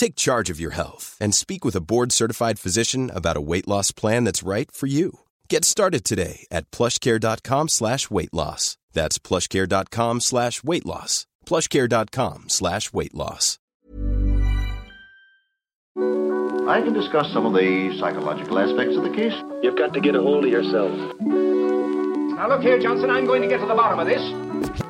Take charge of your health and speak with a board-certified physician about a weight loss plan that's right for you. Get started today at plushcare.com slash weight loss. That's plushcare.com slash weight loss. plushcare.com slash weight loss. I can discuss some of the psychological aspects of the case. You've got to get a hold of yourself. Now look here, Johnson, I'm going to get to the bottom of this.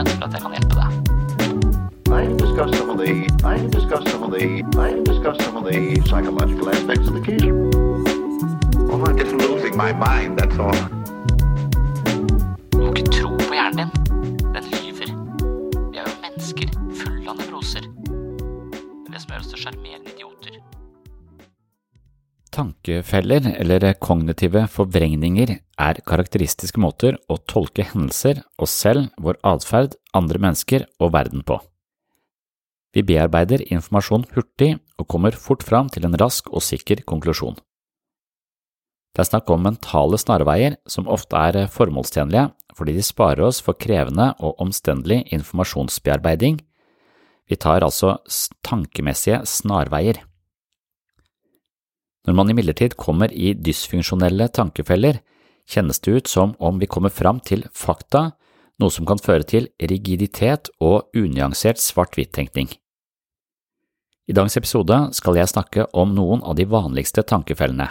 at jeg kan hjelpe deg. I can discuss some of the I can discuss some of the I can discuss some of the psychological aspects of the case. I'm just losing my mind, that's all. Tankefeller, eller kognitive forvrengninger, er karakteristiske måter å tolke hendelser, oss selv, vår atferd, andre mennesker og verden på. Vi bearbeider informasjon hurtig og kommer fort fram til en rask og sikker konklusjon. Det er snakk om mentale snarveier som ofte er formålstjenlige fordi de sparer oss for krevende og omstendelig informasjonsbearbeiding. Vi tar altså tankemessige snarveier. Når man imidlertid kommer i dysfunksjonelle tankefeller, kjennes det ut som om vi kommer fram til fakta, noe som kan føre til rigiditet og unyansert svart-hvitt-tenkning. I dagens episode skal jeg snakke om noen av de vanligste tankefellene.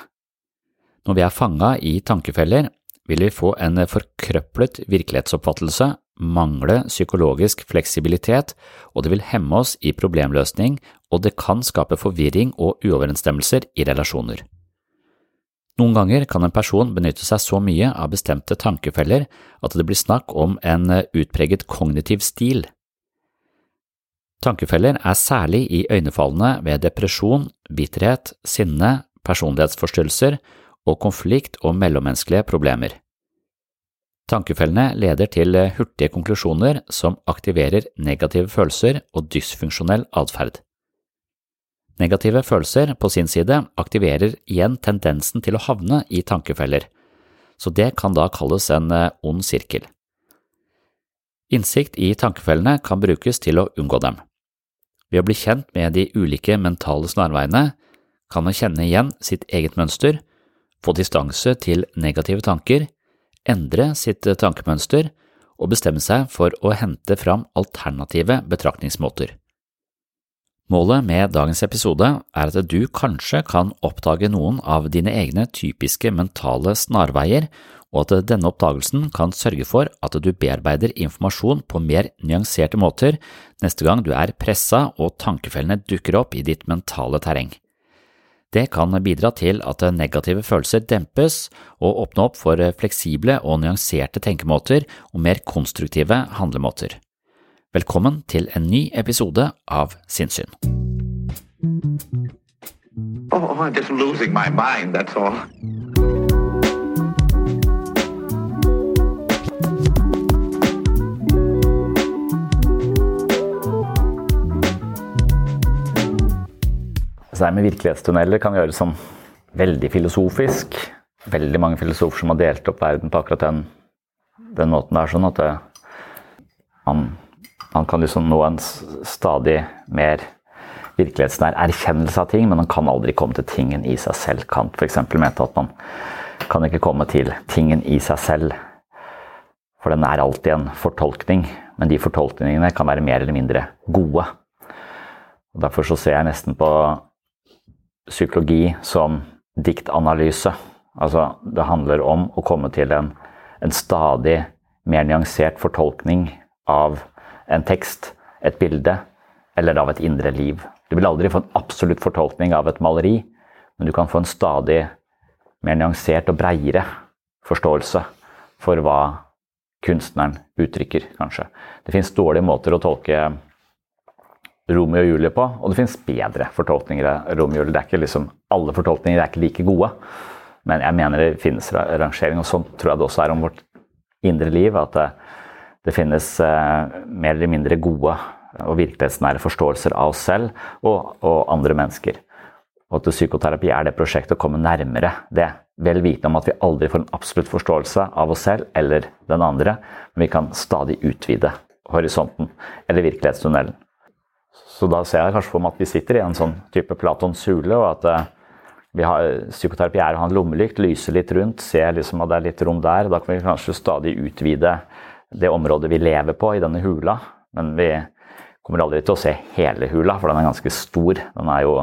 Når vi er fanga i tankefeller, vil vi få en forkrøplet virkelighetsoppfattelse, mangle psykologisk fleksibilitet, og det vil hemme oss i problemløsning, og det kan skape forvirring og uoverensstemmelser i relasjoner. Noen ganger kan en person benytte seg så mye av bestemte tankefeller at det blir snakk om en utpreget kognitiv stil. Tankefeller er særlig iøynefallende ved depresjon, bitterhet, sinne, personlighetsforstyrrelser og konflikt og mellommenneskelige problemer. Tankefellene leder til hurtige konklusjoner som aktiverer negative følelser og dysfunksjonell atferd. Negative følelser på sin side aktiverer igjen tendensen til å havne i tankefeller, så det kan da kalles en ond sirkel. Innsikt i tankefellene kan brukes til å unngå dem. Ved å bli kjent med de ulike mentale snarveiene kan man kjenne igjen sitt eget mønster, få distanse til negative tanker, endre sitt tankemønster og bestemme seg for å hente fram alternative betraktningsmåter. Målet med dagens episode er at du kanskje kan oppdage noen av dine egne typiske mentale snarveier, og at denne oppdagelsen kan sørge for at du bearbeider informasjon på mer nyanserte måter neste gang du er pressa og tankefellene dukker opp i ditt mentale terreng. Det kan bidra til at negative følelser dempes og åpne opp for fleksible og nyanserte tenkemåter og mer konstruktive handlemåter. Velkommen til en ny episode av Sinnssyn. Oh, I'm just losing my mind, that's all. Her med virkelighetstunneler kan gjøres sånn veldig filosofisk. Veldig mange filosofer som har delt opp verden på akkurat den, den måten der. sånn at det, man, man kan liksom nå en stadig mer virkelighetsnær erkjennelse av ting, men man kan aldri komme til tingen i seg selv. Kant f.eks. mente at man kan ikke komme til tingen i seg selv. For den er alltid en fortolkning, men de fortolkningene kan være mer eller mindre gode. Og derfor så ser jeg nesten på psykologi som diktanalyse. Altså, det handler om å komme til en, en stadig mer nyansert fortolkning av en tekst, et bilde eller av et indre liv. Du vil aldri få en absolutt fortolkning av et maleri, men du kan få en stadig mer nyansert og breiere forståelse for hva kunstneren uttrykker, kanskje. Det fins dårlige måter å tolke Romeo og Julie på, og det fins bedre fortolkninger av Romeo og Julie. Det er ikke liksom, alle fortolkninger er ikke like gode, men jeg mener det finnes rangering, og sånn tror jeg det også er om vårt indre liv. At det, det finnes eh, mer eller mindre gode og virkelighetsnære forståelser av oss selv og, og andre mennesker. Og at psykoterapi er det prosjektet å komme nærmere det. Vel vitende om at vi aldri får en absolutt forståelse av oss selv eller den andre, men vi kan stadig utvide horisonten eller virkelighetstunnelen. Så da ser jeg kanskje for meg at vi sitter i en sånn type Platons hule, og at eh, vi har, psykoterapi er å ha en lommelykt, lyse litt rundt, se liksom at det er litt rom der. Da kan vi kanskje stadig utvide det området vi lever på i denne hula. Men vi kommer aldri til å se hele hula, for den er ganske stor. Den er jo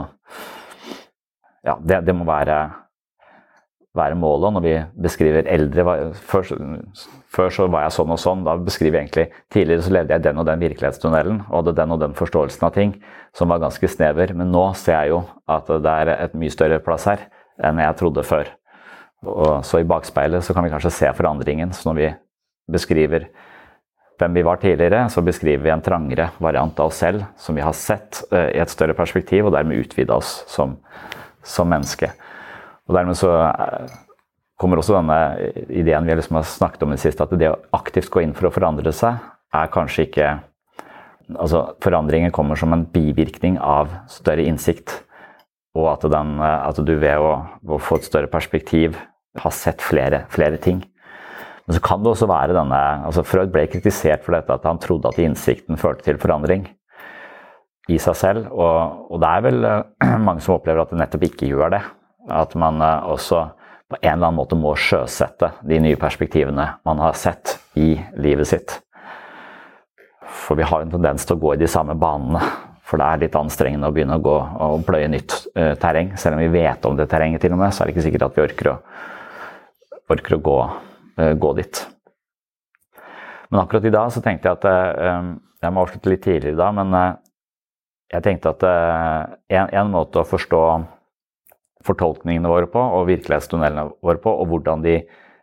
Ja, det, det må være, være målet når vi beskriver eldre. Før, før, så var jeg sånn og sånn. Da beskriver jeg egentlig Tidligere så levde jeg den og den virkelighetstunnelen og hadde den og den forståelsen av ting som var ganske snever. Men nå ser jeg jo at det er et mye større plass her enn jeg trodde før. Og så i bakspeilet så kan vi kanskje se forandringen. Så når vi beskriver hvem vi var tidligere, så beskriver vi en trangere variant av oss selv som vi har sett uh, i et større perspektiv, og dermed utvida oss som, som, menneske. Og dermed så uh, kommer også denne ideen vi liksom har snakket om i det siste, at det å aktivt gå inn for å forandre seg, er kanskje ikke Altså, forandringen kommer som en bivirkning av større innsikt. Og at, den, at du ved å, å, få et større perspektiv har sett flere, flere ting. Men så kan det også være denne altså Freud ble kritisert for dette at han trodde at innsikten førte til forandring i seg selv. Og, og det er vel uh, mange som opplever at det nettopp ikke gjør det. At man uh, også på en eller annen måte må sjøsette de nye perspektivene man har sett i livet sitt. For vi har en tendens til å gå i de samme banene. For det er litt anstrengende å begynne å gå og pløye nytt uh, terreng. Selv om vi vet om det terrenget, til og med, så er det ikke sikkert at vi orker å, orker å gå uh, gå dit. Men akkurat i dag så tenkte jeg at uh, Jeg må avslutte litt tidligere i dag, men eh, jeg tenkte at en, en, måte å forstå fortolkningene våre på, og virkelighetstunnelene våre på, og hvordan de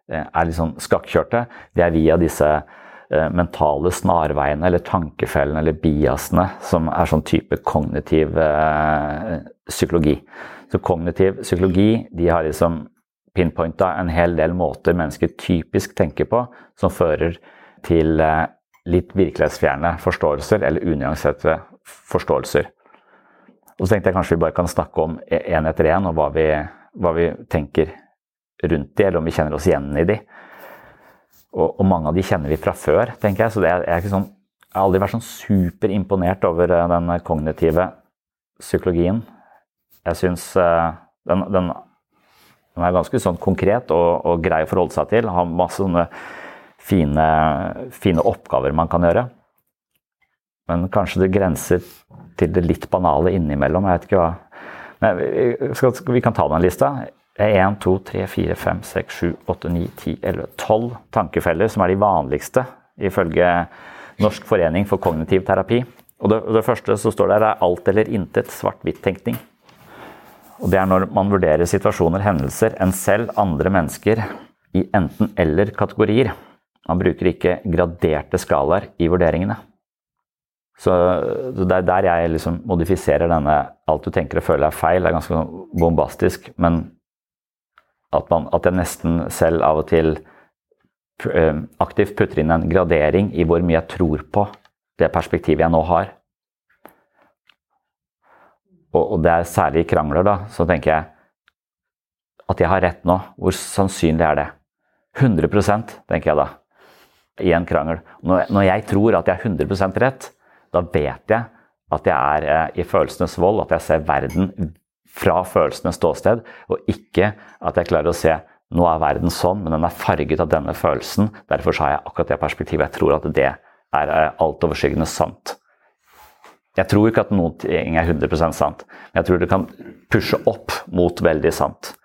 er litt sånn skakkjørte, det er via disse mentale snarveiene eller tankefellene eller biasene som er sånn type kognitiv psykologi. Så kognitiv psykologi de har liksom pinpointa en hel del måter mennesker typisk tenker på, som fører til eh, litt virkelighetsfjerne forståelser, eller unyanserte forståelser. Og så tenkte jeg kanskje vi bare kan snakke om én etter én, og hva vi, hva vi, tenker rundt de, eller om vi kjenner oss igjen i de. Og, og mange av de kjenner vi fra før, tenker jeg. Så det er, er sånn, jeg har aldri vært sånn superimponert over eh, den kognitive psykologien. Jeg syns eh, den, den den er ganske sånn konkret og, og grei å forholde seg til. Har masse sånne fine, fine, oppgaver man kan gjøre. Men kanskje det grenser til det litt banale innimellom. Jeg vet ikke hva Men vi, kan ta den lista. 1, 2, 3, 4, 5, 6, 7, 8, 9, 10, 11, 12 tankefeller som er de vanligste ifølge Norsk forening for kognitiv terapi. Og det, det første som står der, er alt eller intet svart-hvitt-tenkning. Og det er når man vurderer situasjoner, hendelser, enn selv, andre mennesker, i enten-eller kategorier. Man bruker ikke graderte skalaer i vurderingene. Så det er der jeg liksom modifiserer denne alt du tenker og føler er feil. Det er ganske bombastisk, men at, man, at jeg nesten selv av og til eh, aktivt putter inn en gradering i hvor mye jeg tror på det perspektivet jeg nå har. Og, og det er særlig i krangler, da, så tenker jeg at jeg har rett nå. Hvor sannsynlig er det? 100% tenker jeg da, i en krangel. Når, når jeg tror at jeg er 100 rett, da vet jeg at jeg er eh, i følelsenes vold, at jeg ser verden fra følelsenes ståsted, og ikke at jeg klarer å se nå er verden sånn, men den er farget av denne følelsen. Derfor har jeg akkurat det perspektivet. Jeg tror at det er eh, altoverskyggende sant. Jeg tror ikke at noen ting er 100 sant, men jeg tror det kan pushe opp mot veldig sant.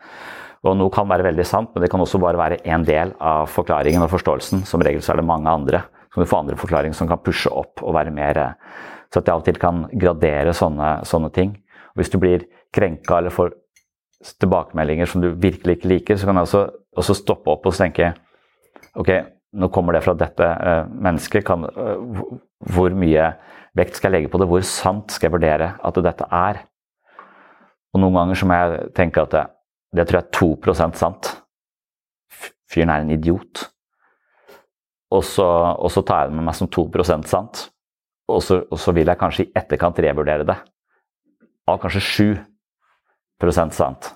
Og noe kan være veldig sant, men det kan også bare være en del av forklaringen og forståelsen. Som regel så er det mange andre. Kan du få andre forklaringer som kan pushe opp og være mer Så at jeg av og til kan gradere sånne, sånne ting. Og hvis du blir krenka eller får tilbakemeldinger som du virkelig ikke liker, så kan jeg også, også stoppe opp og tenke Ok, nå kommer det fra dette uh, mennesket. Kan, uh, hvor mye vekt skal jeg legge på det? Hvor sant skal jeg vurdere at dette er? Og noen ganger så må jeg tenke at det, det tror jeg er 2 sant. Fyren er en idiot. Og så, og så, tar jeg det med meg som 2% sant. Og så, og så vil jeg kanskje i etterkant revurdere det. Av kanskje 7% sant.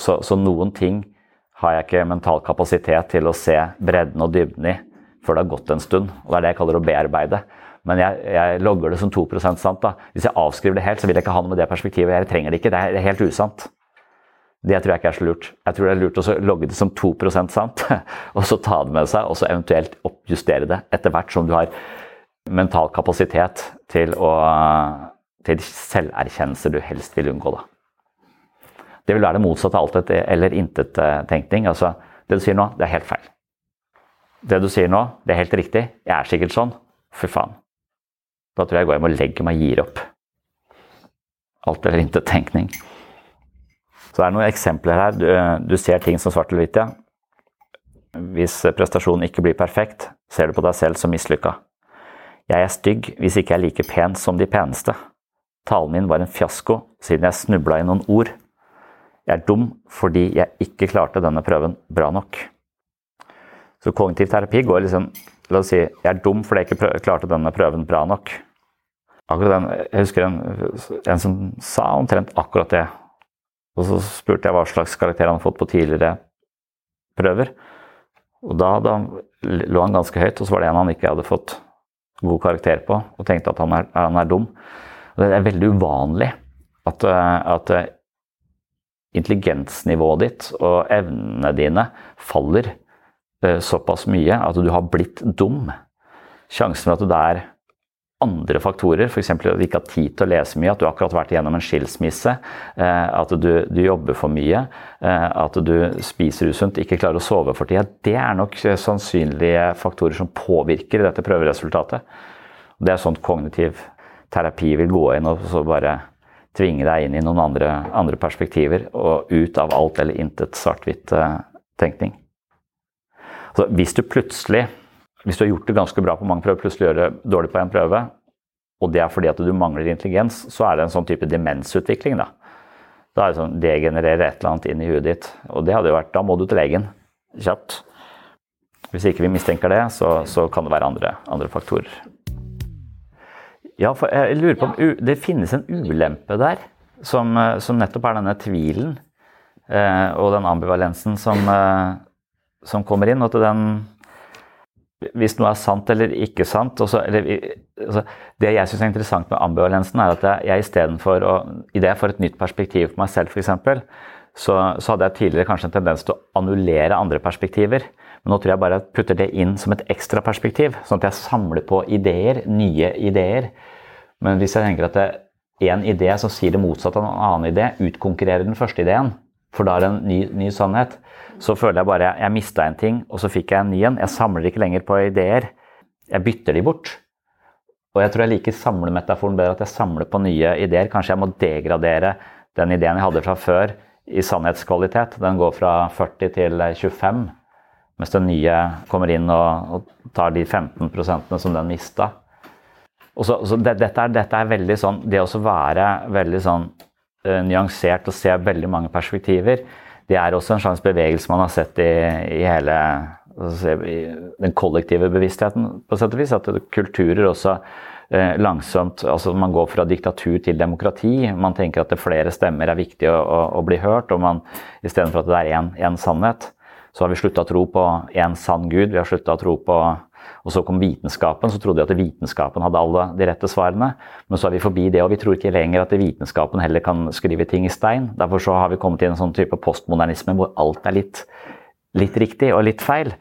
Så, så, noen ting har jeg ikke mental kapasitet til å se bredden og dybden i før det har gått en stund. og Det er det jeg kaller å bearbeide. Men jeg, jeg logger det som 2% sant. da. Hvis jeg avskriver det helt, så vil jeg ikke ha noe med det perspektivet. Jeg trenger det ikke. Det er helt usant. Det tror jeg ikke er så lurt. Jeg tror det er lurt å logge det som 2% sant, og så ta det med seg, og så eventuelt oppjustere det etter hvert som du har mental kapasitet til, å, til selverkjennelse du helst vil unngå. da. Det vil være det motsatte av alt eller intet-tenkning. Altså, det du sier nå, det er helt feil. Det du sier nå, det er helt riktig. Jeg er sikkert sånn. Fy faen. Da tror jeg jeg går hjem og legger meg og gir opp. Alt eller intet-tenkning. Så det er noen eksempler her. Du, du ser ting som svart eller hvitt, ja. Hvis prestasjonen ikke blir perfekt, ser du på deg selv som mislykka. Jeg er stygg hvis ikke jeg er like pen som de peneste. Talen min var en fiasko siden jeg snubla i noen ord. Jeg er dum fordi jeg ikke klarte denne prøven bra nok. Så kognitiv terapi går liksom La oss si jeg er dum fordi jeg ikke klarte denne prøven bra nok. Akkurat den, Jeg husker en, en som sa omtrent akkurat det. Og så spurte jeg hva slags karakter han hadde fått på tidligere prøver. Og da, da lå han ganske høyt, og så var det en han ikke hadde fått god karakter på, og tenkte at han er, han er dum. Og det er veldig uvanlig at, at intelligensnivået ditt og evnene dine faller eh, såpass mye at du har blitt dum. Sjansen for at det er andre faktorer, f.eks. at du ikke har tid til å lese mye, at du akkurat har vært igjennom en skilsmisse, eh, at du, du jobber for mye, eh, at du spiser usunt, ikke klarer å sove for tida, det er nok sannsynlige faktorer som påvirker dette prøveresultatet. Det er sånn kognitiv terapi vil gå inn og så bare tvinge deg inn i noen andre, andre perspektiver og ut av alt eller intet svart-hvitt-tenkning. Så hvis du plutselig, hvis du har gjort det ganske bra på mange prøver, plutselig gjør det dårlig på en prøve, og det er fordi at du mangler intelligens, så er det en sånn type demensutvikling. Da Da er det sånn degenererer et eller annet inn i huet ditt. Og det hadde jo vært Da må du til legen kjapt. Hvis ikke vi mistenker det, så, så kan det være andre, andre faktorer. Ja, for jeg lurer på om det finnes en ulempe der, som, som nettopp er denne tvilen eh, og den ambivalensen som, eh, som, kommer inn. Og til den Hvis noe er sant eller ikke sant også, eller, altså, Det jeg syns er interessant med ambivalensen, er at jeg, istedenfor å Idet jeg får et nytt perspektiv på meg selv, f.eks., så, så hadde jeg tidligere kanskje en tendens til å annullere andre perspektiver. Men nå tror jeg bare jeg putter det inn som et ekstra perspektiv, sånn at jeg samler på ideer, nye ideer. Men hvis jeg tenker at en idé som sier det motsatte av en annen idé, utkonkurrerer den første ideen, for da er det en ny, ny sannhet, så føler jeg bare jeg, mista en ting, og så fikk jeg en ny en. Jeg samler ikke lenger på ideer. Jeg bytter de bort. Og jeg tror jeg liker samlemetaforen bedre, at jeg samler på nye ideer. Kanskje jeg må degradere den ideen jeg hadde fra før i sannhetskvalitet. Den går fra 40 til 25. Mens den nye kommer inn og, og tar de 15% som den mista. Og så, så det, dette, er, dette, er, veldig sånn Det å være veldig sånn nyansert og se veldig mange perspektiver, det er også en slags bevegelse man har sett i, i hele si, i den kollektive bevisstheten, på sett og vis. At kulturer også eh, langsomt altså Man går fra diktatur til demokrati. Man tenker at det flere stemmer er viktig å, å, å bli hørt, og man istedenfor at det er én sannhet, så har vi slutta å tro på én sann gud. Vi har slutta å tro på og så kom vitenskapen, så trodde vi at vitenskapen hadde alle de rette svarene. Men så er vi forbi det, og vi tror ikke lenger at vitenskapen heller kan skrive ting i stein. Derfor så har vi kommet til en sånn type postmodernisme hvor alt er litt, litt riktig og litt feil.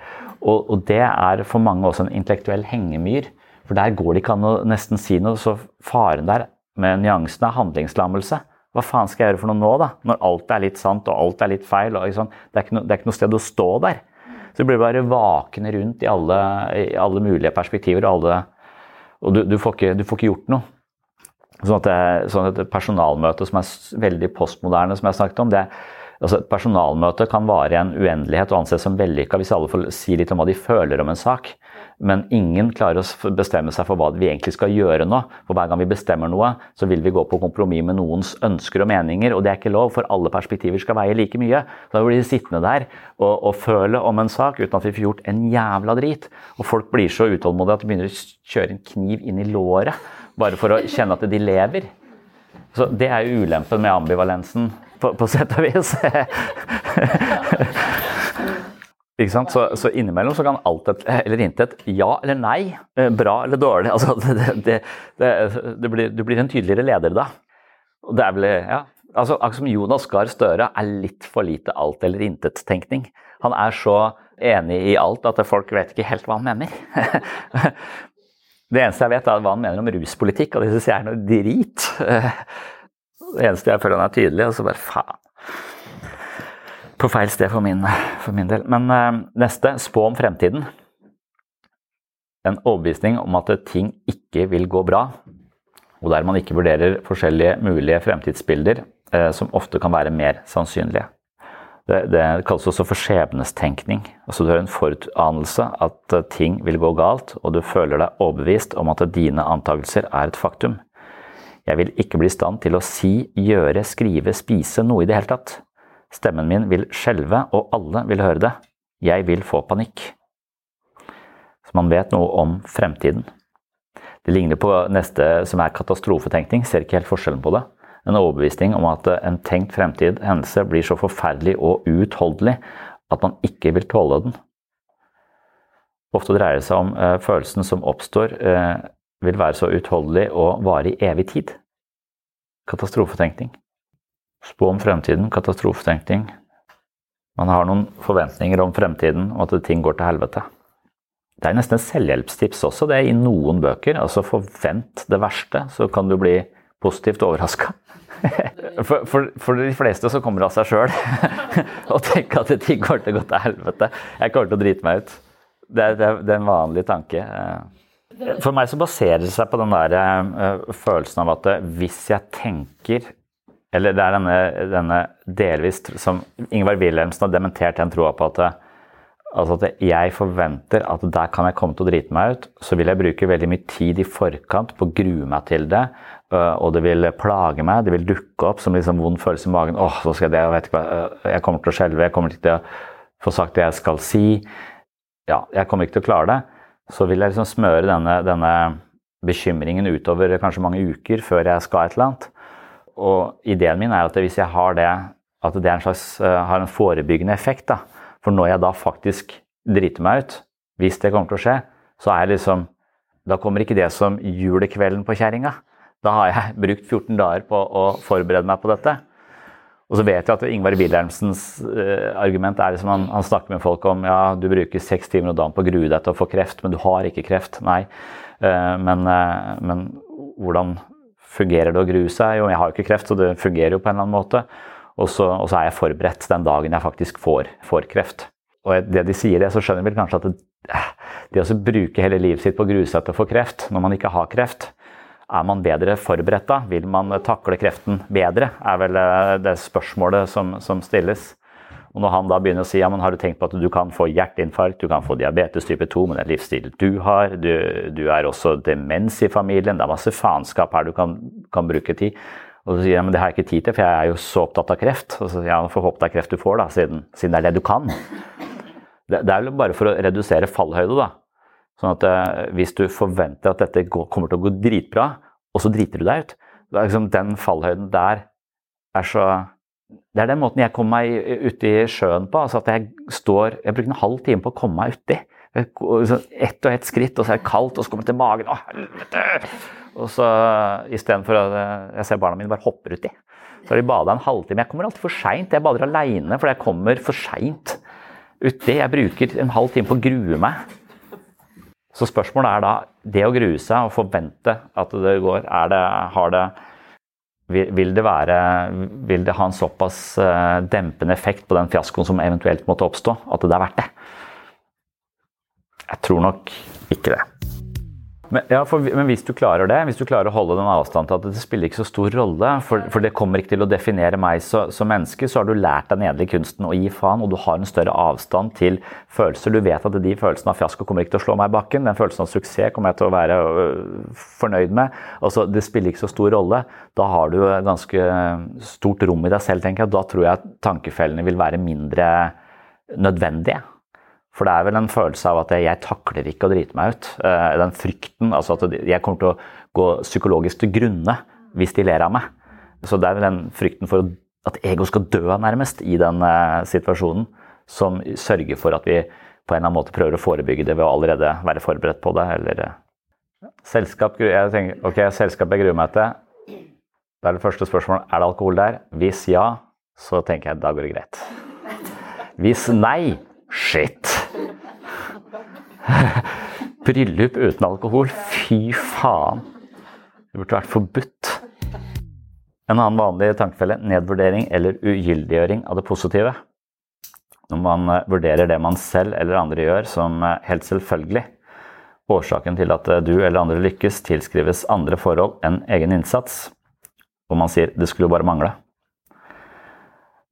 Og, og, det er for mange også en intellektuell hengemyr. For der går det ikke an å nesten si noe. Så faren der med nyansene er handlingslammelse. Hva faen skal jeg gjøre for noe nå, da? Når alt er litt sant og alt er litt feil. Og, sånn. det, er no, det, er ikke noe sted å stå der. Så du blir bare vakende rundt i alle, i alle mulige perspektiver. Og, alle, og du, du, får ikke, du, får ikke, gjort noe. Sånn at, det, sånn at et personalmøte som er veldig postmoderne, som jeg snakket om, det, altså et personalmøte kan vare i en uendelighet og anses som vellykka hvis alle får si litt om hva de føler om en sak. Men ingen klarer å bestemme seg for hva vi egentlig skal gjøre nå. For hver gang vi bestemmer noe, så vil vi gå på kompromiss med noens ønsker og meninger, og det er ikke lov, for alle perspektiver skal veie like mye. Da blir vi sittende der og, og føle om en sak uten at vi får gjort en jævla drit. Og folk blir så utålmodige at de begynner å kjøre en kniv inn i låret bare for å kjenne at de lever. Så Det er ulempen med ambivalensen, på, på sett og vis. Ikke sant? Så, så, innimellom så kan alt et, eller intet, ja eller nei, eh, bra eller dårlig altså, det, det, det, blir, Du blir en tydeligere leder da. Og det er vel, ja, altså Akkurat som Jonas Gahr Støre er litt for lite alt eller intet-tenkning. Han er så enig i alt at folk vet ikke helt hva han mener. Det eneste jeg vet, er hva han mener om ruspolitikk, og det syns jeg er noe drit. Det eneste jeg føler han er tydelig, og så bare faen på feil sted for min, for min del. Men uh, neste spå om fremtiden. En overbevisning om at ting ikke vil gå bra, og der man ikke vurderer forskjellige mulige fremtidsbilder uh, som ofte kan være mer sannsynlige. Det, det kalles også for skjebnestenkning. Altså du har en forutanelse at uh, ting vil gå galt, og du føler deg overbevist om at dine antakelser er et faktum. Jeg vil ikke bli i stand til å si, gjøre, skrive, spise noe i det hele tatt. Stemmen min vil skjelve, og alle vil høre det. Jeg vil få panikk. Så man vet noe om fremtiden. Det ligner på neste som er katastrofetenkning, ser ikke helt forskjellen på det. En overbevisning om at en tenkt fremtid hendelse blir så forferdelig og uutholdelig at man ikke vil tåle den. Ofte dreier det seg om eh, følelsen som oppstår, eh, vil være så utholdelig og vare i evig tid. Katastrofetenkning. Spå om fremtiden, katastrofetenkning. Man har noen forventninger om fremtiden og at ting går til helvete. Det er nesten et selvhjelpstips også, det er i noen bøker. Altså forvent det verste, så kan du bli positivt overraska. For, for, for, de fleste så kommer det av seg sjøl å tenke at ting går til å gå til helvete. Jeg kommer til å drite meg ut. Det er, det er en vanlig tanke. For meg så baserer det seg på den der uh, følelsen av at hvis jeg tenker eller det er denne, denne delvis som Ingvar Wilhelmsen har dementert den troa på at, altså at jeg forventer at der kan jeg komme til å drite meg ut. Så vil jeg bruke veldig mye tid i forkant på å grue meg til det. Øh, og det vil plage meg. Det vil dukke opp som liksom vond følelse i magen. åh, så skal jeg det, jeg vet ikke hva, øh, jeg kommer til å skjelve, jeg kommer ikke til å få sagt det jeg skal si. Ja, jeg kommer ikke til å klare det. Så vil jeg liksom smøre denne, denne bekymringen utover kanskje mange uker før jeg skal et eller annet og ideen min er at hvis jeg har det, at det en slags, uh, har en forebyggende effekt. Da. For når jeg da faktisk driter meg ut, hvis det kommer til å skje, så er jeg liksom Da kommer ikke det som julekvelden på kjerringa. Da har jeg brukt 14 dager på å forberede meg på dette. Og så vet jeg at Ingvar Wilhelmsens uh, argument er liksom han, han, snakker med folk om ja, du bruker seks timer om dagen på å grue deg til å få kreft, men du har ikke kreft. Nei. Uh, men, men, hvordan fungerer det å grue seg? Jo, jeg har jo ikke kreft, så det fungerer jo på en eller annen måte. Og så, og så er jeg forberedt den dagen jeg faktisk får, får, kreft. Og det de sier det, så skjønner jeg vel kanskje at det, det å bruke hele livet sitt på å grue seg til å få kreft når man ikke har kreft, er man bedre forberedt da? Vil man takle kreften bedre? er vel eh, det spørsmålet som, som stilles. Og når han da begynner å si ja, men har du tenkt på at du kan få hjerteinfarkt, du kan få diabetes type 2 med den livsstilen du har, du, du, er også demens i familien, det er masse faenskap her du kan, kan, bruke tid. Og så sier jeg men det har jeg ikke tid til, for jeg er jo så opptatt av kreft. Og så sier jeg får håpe det er kreft du får, da, siden, siden det er det du kan. Det, det er vel bare for å redusere fallhøyde, da. Sånn at uh, hvis du forventer at dette går, kommer til å gå dritbra, og så driter du deg ut, da er liksom den fallhøyden der er så det er den måten jeg kommer meg uti sjøen på. altså at Jeg står, jeg bruker en halv time på å komme meg uti. Ett og ett skritt, og så er det kaldt, og så kommer det til magen. Å, helvete! Og så istedenfor at jeg ser barna mine bare hopper uti. Så har de bada en halvtime. Jeg kommer alltid for seint. Jeg bader aleine fordi jeg kommer for seint uti. Jeg bruker en halv time på å grue meg. Så spørsmålet er da det å grue seg og forvente at det går, er det, har det vil det, være, vil det ha en såpass eh, dempende effekt på den fiaskoen som eventuelt måtte oppstå, at det er verdt det? Jeg tror nok ikke det. Men, ja, for, men, hvis du klarer det, hvis du klarer å holde den avstanden til at det spiller ikke så stor rolle, for, for det kommer ikke til å definere meg som menneske, så har du lært deg nederlig kunsten å gi faen, og du har en større avstand til følelser. Du vet at de følelsene av fiasko kommer ikke til å slå meg i bakken. Den følelsen av suksess kommer jeg til å være øh, fornøyd med. Altså, det spiller ikke så stor rolle. Da har du ganske stort rom i deg selv, tenker jeg. Da tror jeg at tankefellene vil være mindre nødvendige. For det er vel en følelse av at jeg takler ikke å drite meg ut. Eh, den frykten, altså at jeg kommer til å gå psykologisk til grunne hvis de ler av meg. Så det er vel den frykten for at ego skal dø nærmest i den eh, situasjonen, som sørger for at vi på en eller annen måte prøver å forebygge det ved å allerede være forberedt på det. Eller eh, selskap jeg tenker, Ok, selskap jeg gruer meg til. Da er det første spørsmålet er det alkohol der. Hvis ja, så tenker jeg da går det greit. Hvis nei, shit. Bryllup uten alkohol? Fy faen. Det burde vært forbudt. En annen vanlig tankefelle nedvurdering eller ugyldiggjøring av det positive. Når man eh, vurderer det man selv eller andre gjør som eh, helt selvfølgelig. Årsaken til at eh, du eller andre lykkes, tilskrives andre forhold enn egen innsats. Og man sier 'det skulle jo bare mangle'.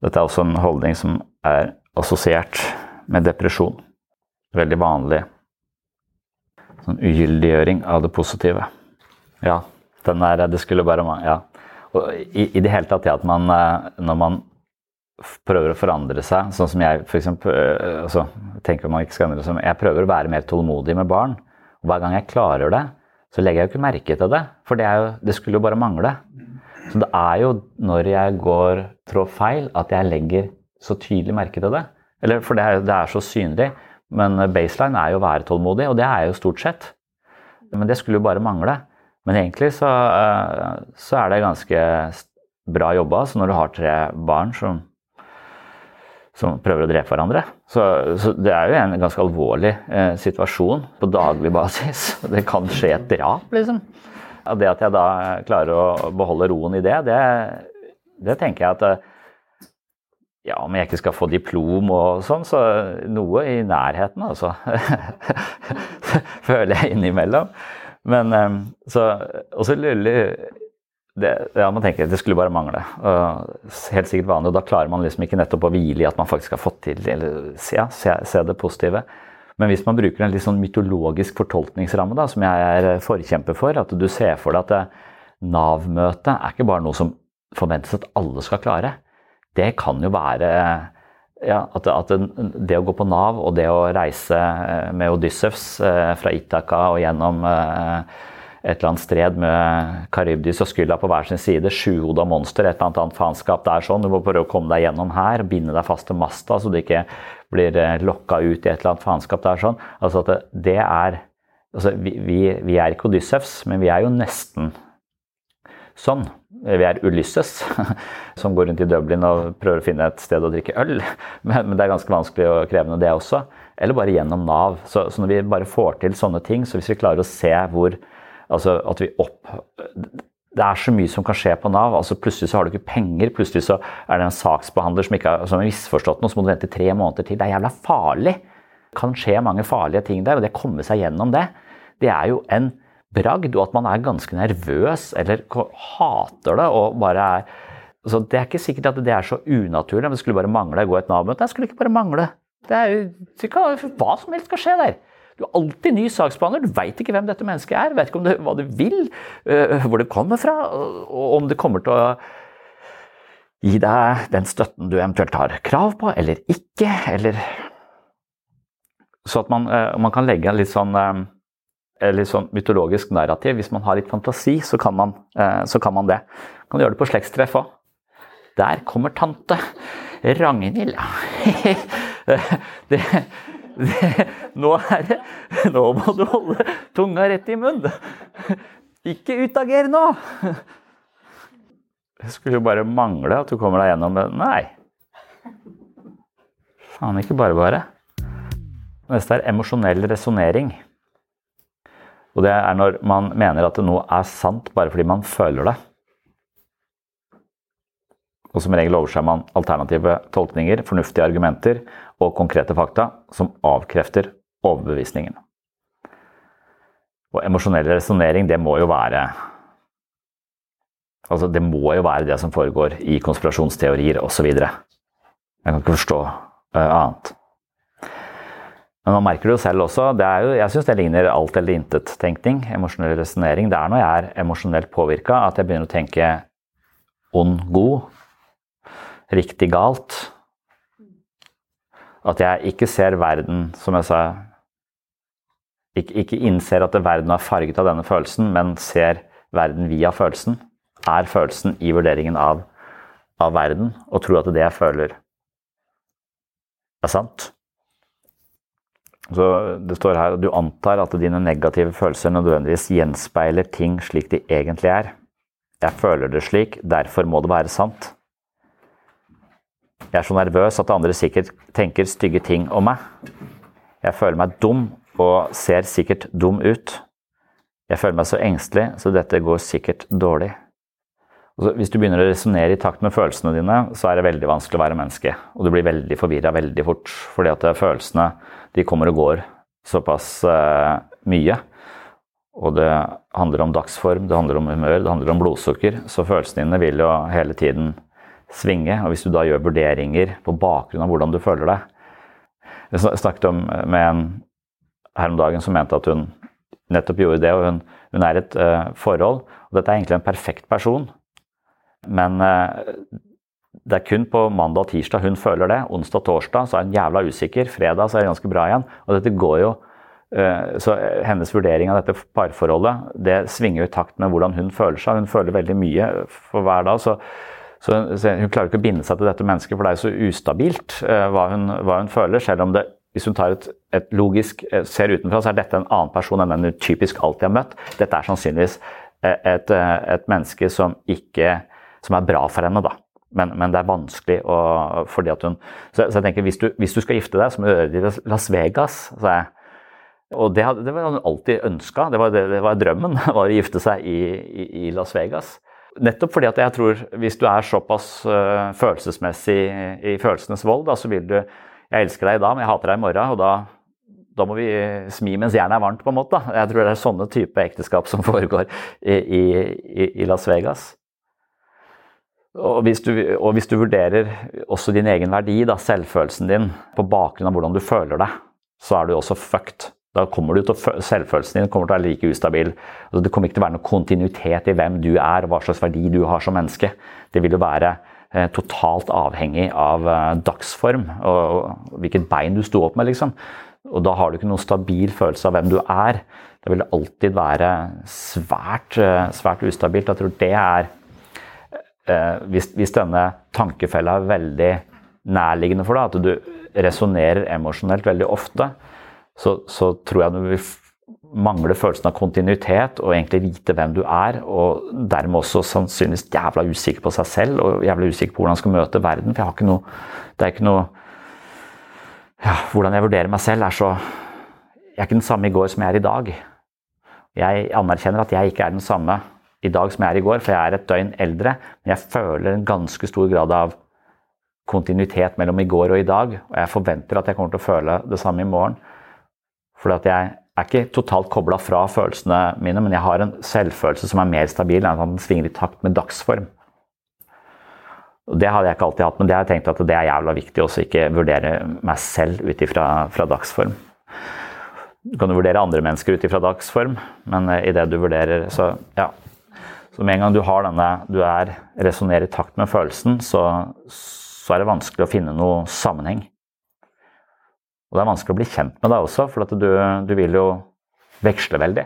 Dette er også en holdning som er assosiert med depresjon. Veldig vanlig sånn ugyldiggjøring av det positive. Ja, den er Det skulle bare Ja. Og i, i det hele tatt ja, at man eh, Når man prøver å forandre seg, sånn som jeg eksempel, eh, altså, tenker man ikke skal endre seg, Jeg prøver å være mer tålmodig med barn. og Hver gang jeg klarer det, så legger jeg jo ikke merke til det. For det, jo, det skulle jo bare mangle. Så det er jo når jeg går trår feil, at jeg legger så tydelig merke til det. Eller for det er, det er så synlig. Men baseline er jo å være tålmodig, og det er jo stort sett. Men det skulle jo bare mangle. Men egentlig så, eh, så er det ganske bra jobba. Så når du har tre barn som, som prøver å drepe hverandre så, så, det er jo en ganske alvorlig eh, situasjon på daglig basis. Det kan skje et drap, liksom. Det at jeg da klarer å beholde roen i det, det, det tenker jeg at eh, ja, om jeg ikke skal få diplom og sånn, så noe i nærheten, altså. Føler jeg innimellom. Men ehm, så Og så luller det, ja, man tenker det skulle bare mangle. Og helt sikkert vanlig, og da klarer man liksom ikke nettopp å hvile i at man faktisk har fått til eller se, se, se, det positive. Men hvis man bruker en litt sånn mytologisk fortolkningsramme, da, som jeg er forkjemper for, at du ser for deg at Nav-møtet er ikke bare noe som forventes at alle skal klare det kan jo være ja, at, at, det å gå på Nav og det å reise eh, med Odyssevs eh, fra Itaka og gjennom eh, et eller annet stred med Karibdis og Skylla på hver sin side, sjuhoda monster, et eller annet faenskap. Det er sånn. Du må prøve å komme deg gjennom her, binde deg fast til masta så du ikke blir lokka ut i et eller annet faenskap. Det er sånn. Altså at det er altså vi, vi, vi er ikke Odyssevs, men vi er jo nesten sånn vi er Ulysses, som går rundt i Dublin og prøver å finne et sted å drikke øl. Men, det er ganske vanskelig og krevende, det også. Eller bare gjennom Nav. Så, så, når vi bare får til sånne ting, så hvis vi klarer å se hvor Altså at vi opp Det er så mye som kan skje på Nav. altså Plutselig så har du ikke penger, plutselig så er det en saksbehandler som har, som har misforstått noe, så må du vente tre måneder til. Det er jævla farlig! Det kan skje mange farlige ting der, og det å komme seg gjennom det, det er jo en bragd, og at man er ganske nervøs eller hater det og bare er så det er ikke sikkert at det er så unaturlig. Men det skulle bare mangle å gå et Nav-møte. Det skulle ikke bare mangle. Det er jo, Hva som helst skal skje der. Du er alltid ny saksbehandler. Du veit ikke hvem dette mennesket er. Vet ikke det, hva du vil, uh, hvor det kommer fra, og om det kommer til å gi deg den støtten du eventuelt har krav på, eller ikke. Eller Så at man, uh, man kan legge en litt sånn litt sånn mytologisk narrativ. Hvis man har litt fantasi, så kan man, så kan man det. Kan gjøre det på slektstreff òg. Der kommer tante Ragnhild. det, det, nå, det, nå må du holde tunga rett i munnen. Ikke utager nå! Det skulle jo bare mangle at du kommer deg gjennom det. Nei. Faen ikke bare bare. Neste er emosjonell resonnering. Og det er når man mener at noe er sant bare fordi man føler det. Og som regel overser man alternative tolkninger, fornuftige argumenter og konkrete fakta som avkrefter overbevisningen. Og emosjonell resonnering, det må jo være Altså, det må jo være det som foregår i konspirasjonsteorier osv. Jeg kan ikke forstå uh, annet. Men man merker det jo selv også. Jo, jeg syns det ligner alt eller intet-tenkning. Emosjonell resonnering. Det er når jeg er emosjonelt påvirka at jeg begynner å tenke ond, god, riktig, galt. At jeg ikke ser verden, som jeg sa Ikke, ikke innser at verden er farget av denne følelsen, men ser verden via følelsen. Er følelsen i vurderingen av, av verden, og tror at det jeg føler, er sant. Så Det står her at du antar at dine negative følelser nødvendigvis gjenspeiler ting slik de egentlig er. Jeg føler det slik, derfor må det være sant. Jeg er så nervøs at andre sikkert tenker stygge ting om meg. Jeg føler meg dum og ser sikkert dum ut. Jeg føler meg så engstelig, så dette går sikkert dårlig. Hvis du begynner å resonnere i takt med følelsene dine, så er det veldig vanskelig å være menneske. Og du blir veldig forvirra veldig fort, fordi at følelsene de kommer og går såpass uh, mye. Og det handler om dagsform, det handler om humør, det handler om blodsukker. Så følelsene dine vil jo hele tiden svinge. Og hvis du da gjør vurderinger på bakgrunn av hvordan du føler deg Jeg snakket om, med en her om dagen som mente at hun nettopp gjorde det. og Hun, hun er i et uh, forhold, og dette er egentlig en perfekt person. Men uh, det er kun på mandag og tirsdag hun føler det. Onsdag og torsdag så er hun jævla usikker. Fredag så er hun ganske bra igjen. Og dette går jo uh, Så hennes vurdering av dette parforholdet det svinger jo i takt med hvordan hun føler seg. Hun føler veldig mye for hver dag. så så hun klarer ikke å binde seg til dette mennesket, for det er så ustabilt hva, hun, hva, hun, føler. Selv om det, hvis hun tar et, et logisk ser utenfra, så er dette en annen person enn den hun typisk alltid har møtt. Dette er sannsynligvis eh, et, et menneske som, ikke, som er bra for henne, da. Men, men, det er vanskelig å, fordi at hun Så, så jeg tenker, hvis du, hvis du, skal gifte deg, så må du gjøre det i Las Vegas. sa jeg. Og det, det var hun alltid ønska. Det, det, det, var drømmen, var å gifte seg i, i, i Las Vegas. Nettopp fordi at jeg tror hvis du er såpass uh, følelsesmessig i, følelsenes vold, da, så vil du Jeg elsker deg i dag, men jeg hater deg i morgen. Og da, da må vi smi mens jernet er varmt, på en måte. Da. Jeg tror det er sånne type ekteskap som foregår i, i, i Las Vegas. Og hvis, du, og hvis, du, vurderer også din egen verdi, da, selvfølelsen din, på bakgrunn av hvordan du føler deg, så er du også fucked. Da kommer du til å, Selvfølelsen din kommer til å være like ustabil. Altså, det kommer ikke til å være noen kontinuitet i hvem du er og hva slags verdi du har som menneske. Det vil jo være eh, totalt avhengig av eh, dagsform og, og, hvilket bein du sto opp med. liksom. Og da har du ikke noen stabil følelse av hvem du er. Det vil alltid være svært, eh, svært ustabilt. Jeg tror det er hvis, hvis, denne tankefella er veldig nærliggende for deg, at du resonnerer emosjonelt veldig ofte, så, så tror jeg du vil mangle følelsen av kontinuitet og egentlig vite hvem du er, og dermed også sannsynligvis jævla usikker på seg selv og jævla usikker på hvordan han skal møte verden. For jeg har ikke noe Det er ikke noe ja, Hvordan jeg vurderer meg selv, er så Jeg er ikke den samme i går som jeg er i dag. Jeg anerkjenner at jeg ikke er den samme i dag som jeg er i går, for jeg er et døgn eldre, men jeg føler en ganske stor grad av kontinuitet mellom i går og i dag, og jeg forventer at jeg kommer til å føle det samme i morgen. Fordi at jeg er ikke totalt kobla fra følelsene mine, men jeg har en selvfølelse som er mer stabil enn at den svinger i takt med dagsform. Og Det hadde jeg ikke alltid hatt, men det har jeg tenkt at det er jævla viktig også ikke vurdere meg selv ut ifra dagsform. Du kan jo vurdere andre mennesker ut ifra dagsform, men uh, i det du vurderer, så ja. Så med en gang du har denne, du er resonnerer i takt med følelsen, så, så er det vanskelig å finne noe sammenheng. Og det er vanskelig å bli kjent med deg også, for du, du vil jo veksle veldig.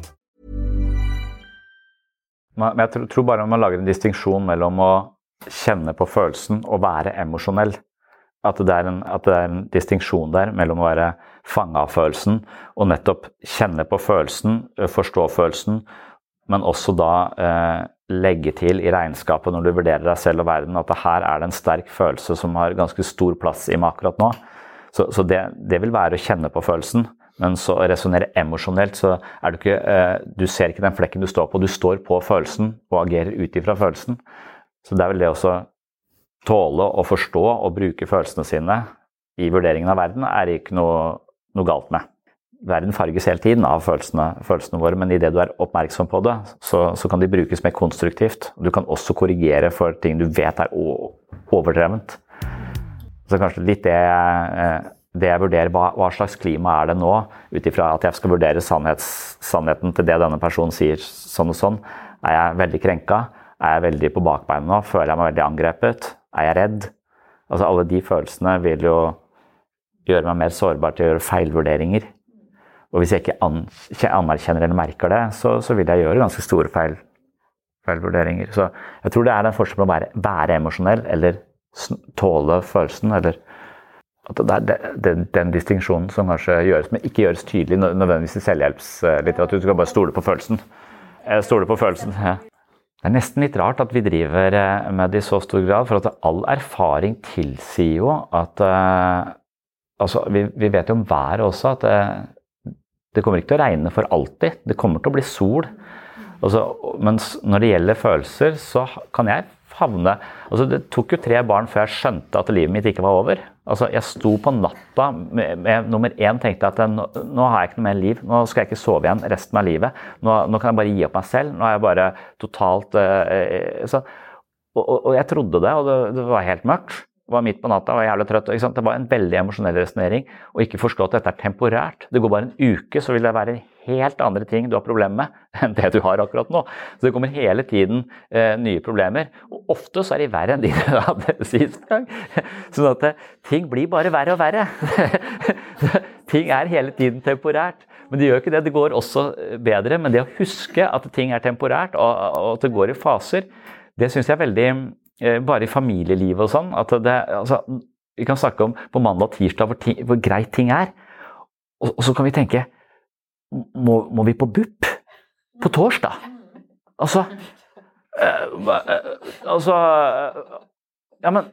Men jeg tror bare man lager en distinksjon mellom å kjenne på følelsen og være emosjonell. At det, er en, det er en distinksjon der mellom å være fanga av følelsen og nettopp kjenne på følelsen, forstå følelsen, men også da eh, legge til i regnskapet når du vurderer deg selv og verden, at her er det en sterk følelse som har ganske stor plass i meg akkurat nå. Så, så det, det, vil være å kjenne på følelsen. Men så å resonnere emosjonelt, så er du ikke eh, Du ser ikke den flekken du står på, du står på følelsen og agerer ut ifra følelsen. Så det er vel det også tåle å forstå og bruke følelsene sine i vurderingen av verden, er det ikke noe, noe galt med. Verden farges hele tiden av følelsene, følelsene våre, men idet du er oppmerksom på det, så, så, kan de brukes mer konstruktivt. Du kan også korrigere for ting du vet er overdrevent. Så kanskje litt det eh, det jeg vurderer, hva, hva, slags klima er det nå, ut ifra at jeg skal vurdere sannhets, sannheten til det denne personen sier sånn og sånn. Er jeg veldig krenka? Er jeg veldig på bakbeina nå? Føler jeg meg veldig angrepet? Er jeg redd? Altså Alle de følelsene vil jo gjøre meg mer sårbar til å gjøre feilvurderinger. Og hvis jeg ikke anerkjenner eller merker det, så, så vil jeg gjøre ganske store feil, feilvurderinger. Så jeg tror det er en forskjell på å være, være emosjonell eller tåle følelsen. eller at det er den, den distinksjonen som kanskje gjøres, men ikke gjøres tydelig nødvendigvis i selvhjelpslitteratur. Du skal bare stole på følelsen. Jeg stoler på følelsen. Ja. Det er nesten litt rart at vi driver eh, med det i så stor grad, for at all erfaring tilsier jo at uh, Altså, vi, vi, vet jo om været også at det, eh, det kommer ikke til å regne for alltid. Det kommer til å bli sol. Altså, mens når det gjelder følelser, så kan jeg havne altså Det tok jo tre barn før jeg skjønte at livet mitt ikke var over. Altså Jeg sto på natta med, nummer én tenkte at nå, nå, har jeg ikke noe mer liv. Nå skal jeg ikke sove igjen resten av livet. Nå, nå kan jeg bare gi opp meg selv. Nå er jeg bare totalt uh, så, og, og, og, jeg trodde det, og det, det var helt mørkt Det var midt på natta og var jævlig trøtt. Det var en veldig emosjonell resonnering. Og ikke forstå at dette er temporært. Det går bare en uke, så vil det være helt andre ting du har problemer med enn det du har akkurat nå. Så det kommer hele tiden eh, nye problemer. Og ofte så er de verre enn de du hadde sist gang. Sånn at eh, ting blir bare verre og verre. ting er hele tiden temporært. Men det gjør ikke det. Det går også eh, bedre. Men det å huske at ting er temporært, og, og at det går i faser, det syns jeg er veldig Eh, bare i familielivet og sånn. at det, altså, Vi kan snakke om på mandag og tirsdag hvor, ting, hvor greit ting er. Og, og, så kan vi tenke må, må vi på BUP på torsdag? Altså øh, øh, Altså Ja, men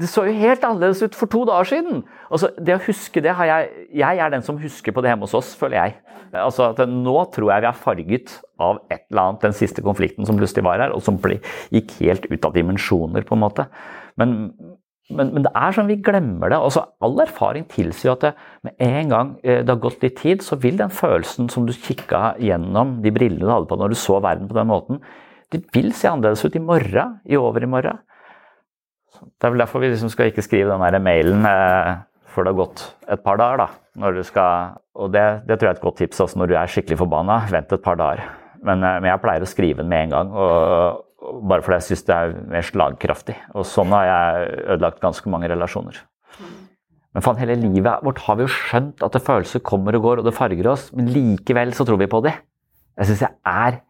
det så jo helt annerledes ut for to dager siden. Altså, det å huske det har jeg Jeg er den som husker på det hjemme hos oss, føler jeg. Altså Nå tror jeg vi er farget av et eller annet, den siste konflikten som plutselig var her, og som gikk helt ut av dimensjoner, på en måte. Men, men, men, det er sånn vi glemmer det. Altså, all erfaring tilsier at det, med en gang eh, det har gått litt tid, så vil den følelsen som du kikka gjennom de brillene du hadde på når du så verden på den måten, det vil se annerledes ut i morgen, i overmorgen. Det er vel derfor vi liksom skal ikke skrive den der mailen eh, før det har gått et par dager. da. Skal, og det, det tror jeg er et godt tips også når du er skikkelig forbanna. Vent et par dager. Men, eh, men, jeg pleier å skrive den med en gang. Og bare fordi jeg syns det er mer slagkraftig. Og sånn har jeg ødelagt ganske mange relasjoner. Men faen, hele livet vårt har vi jo skjønt at det følelser kommer og går, og det farger oss. Men likevel så tror vi på det. Jeg syns jeg er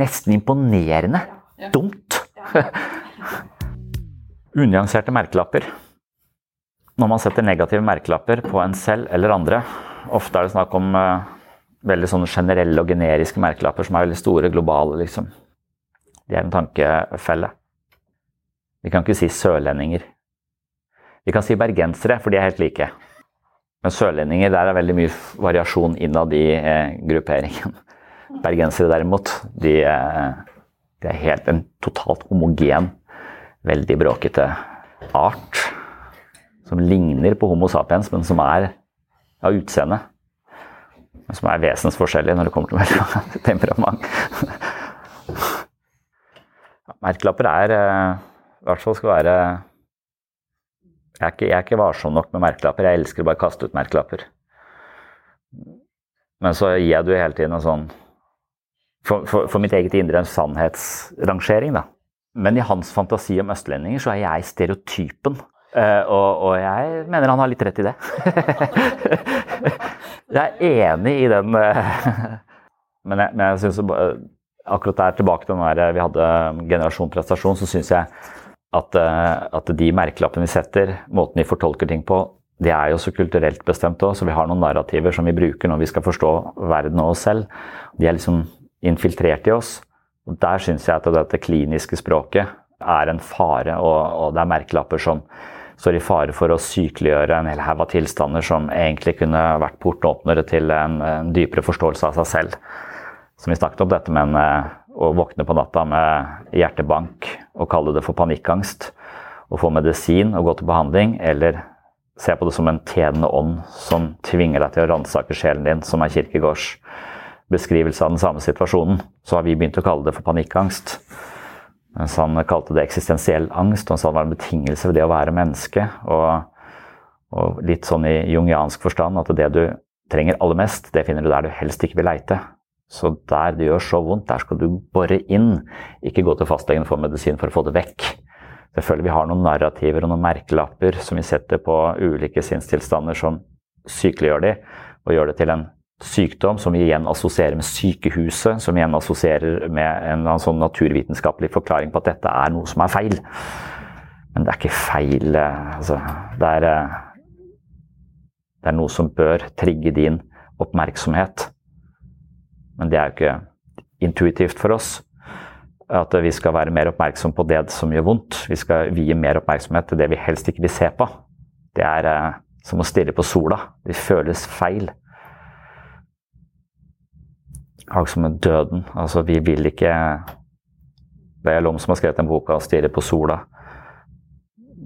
nesten imponerende dumt. Unyanserte merkelapper. Når man setter negative merkelapper på en selv eller andre, ofte er det snakk om uh, veldig sånne generelle og generiske merkelapper som er veldig store, globale, liksom. De er en tankefelle. Vi kan ikke si sørlendinger. Vi kan si bergensere, for de er helt like. Men sørlendinger, der er veldig mye variasjon innad i eh, grupperingen. Bergensere derimot, de, er de er helt en totalt homogen, veldig bråkete art som ligner på Homo sapiens, men som er av utseende. Men som er vesensforskjellig når det kommer til temperament. Merkelapper er eh, I hvert fall skal være jeg er, ikke, jeg er ikke varsom nok med merkelapper. Jeg elsker bare å kaste ut merkelapper. Men så gir jeg det jo hele tiden en sånn for, for, for, mitt eget indre en sannhetsrangering, da. Men i hans fantasi om østlendinger så er jeg stereotypen. Uh, og, og, jeg mener han har litt rett i det. jeg er enig i den uh, Men jeg, men jeg syns akkurat der tilbake til den der vi hadde generasjon prestasjon, så syns jeg at, uh, at, de merkelappene vi setter, måten vi fortolker ting på, det er jo så kulturelt bestemt òg, så vi har noen narrativer som vi bruker når vi skal forstå verden og oss selv. De er liksom infiltrert i oss. Og Der syns jeg at dette kliniske språket er en fare, og, og det er merkelapper som står i fare for å sykeliggjøre en hel haug av tilstander som egentlig kunne vært portåpnere til en, en, dypere forståelse av seg selv. Som vi snakket om dette med å våkne på natta med hjertebank og kalle det for panikkangst. Og få medisin og gå til behandling, eller se på det som en tjenende ånd som tvinger deg til å ransake sjelen din, som er Kirkegårds beskrivelse av den samme situasjonen, så har vi begynt å kalle det for panikkangst. Mens han kalte det eksistensiell angst, og han sa det var en betingelse ved det å være menneske. Og, og litt sånn i jungiansk forstand at det du trenger aller mest, det finner du der du helst ikke vil leite. Så der det gjør så vondt, der skal du bore inn, ikke gå til fastlegen og få medisin for å få det vekk. Selvfølgelig vi har noen narrativer og noen merkelapper som vi setter på ulike sinnstilstander som sykeliggjør de, og gjør det til en sykdom, som vi igjen assosierer med sykehuset, som vi igjen assosierer med en sånn naturvitenskapelig forklaring på at dette er noe som er feil. Men det er ikke feil. Eh, altså, det, er, eh, det er noe som bør trigge din oppmerksomhet. Men det er jo ikke intuitivt for oss at vi skal være mer oppmerksom på det som gjør vondt. Vi skal vie mer oppmerksomhet til det vi helst ikke vil se på. Det er eh, som å stirre på sola. Det føles feil akkurat som med døden. Altså, vi vil ikke Det er Lom som har skrevet den boka 'Stirre på sola'.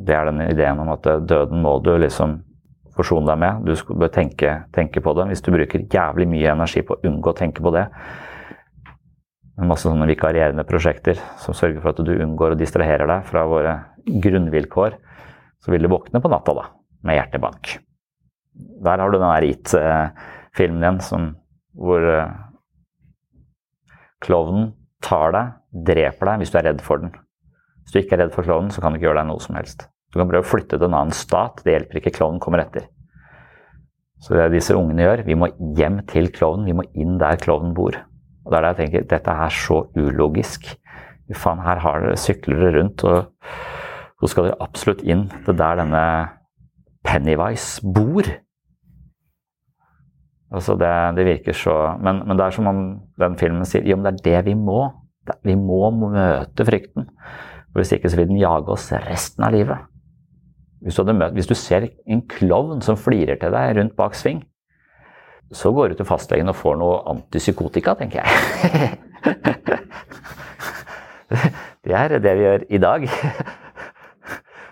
Det er den ideen om at døden må du liksom forsone deg med. Du bør tenke, tenke, på det. Hvis du bruker jævlig mye energi på å unngå å tenke på det, en masse sånne vikarierende prosjekter som sørger for at du unngår og distraherer deg fra våre grunnvilkår, så vil du våkne på natta da, med hjertebank. Der har du den der It-filmen din som, hvor eh, Klovnen tar deg, dreper deg hvis du er redd for den. Hvis du ikke er redd for klovnen, så kan du ikke gjøre deg noe som helst. Du kan prøve å flytte til en annen stat, det hjelper ikke. Klovnen kommer etter. Så det er disse ungene gjør, vi må hjem til klovnen, vi må inn der klovnen bor. Og det er der jeg tenker dette er så ulogisk. Faen, her har dere sykler dere rundt, og så skal dere absolutt inn til der denne Pennywise bor. Altså det, det, virker så men, men, det er som om den filmen sier jo, men det er det vi må. Vi må møte frykten. Hvis ikke så vil den jage oss resten av livet. Hvis du, møtt, hvis du ser en klovn som flirer til deg rundt bak sving, så går du til fastlegen og får noe antipsykotika, tenker jeg. det er det vi gjør i dag.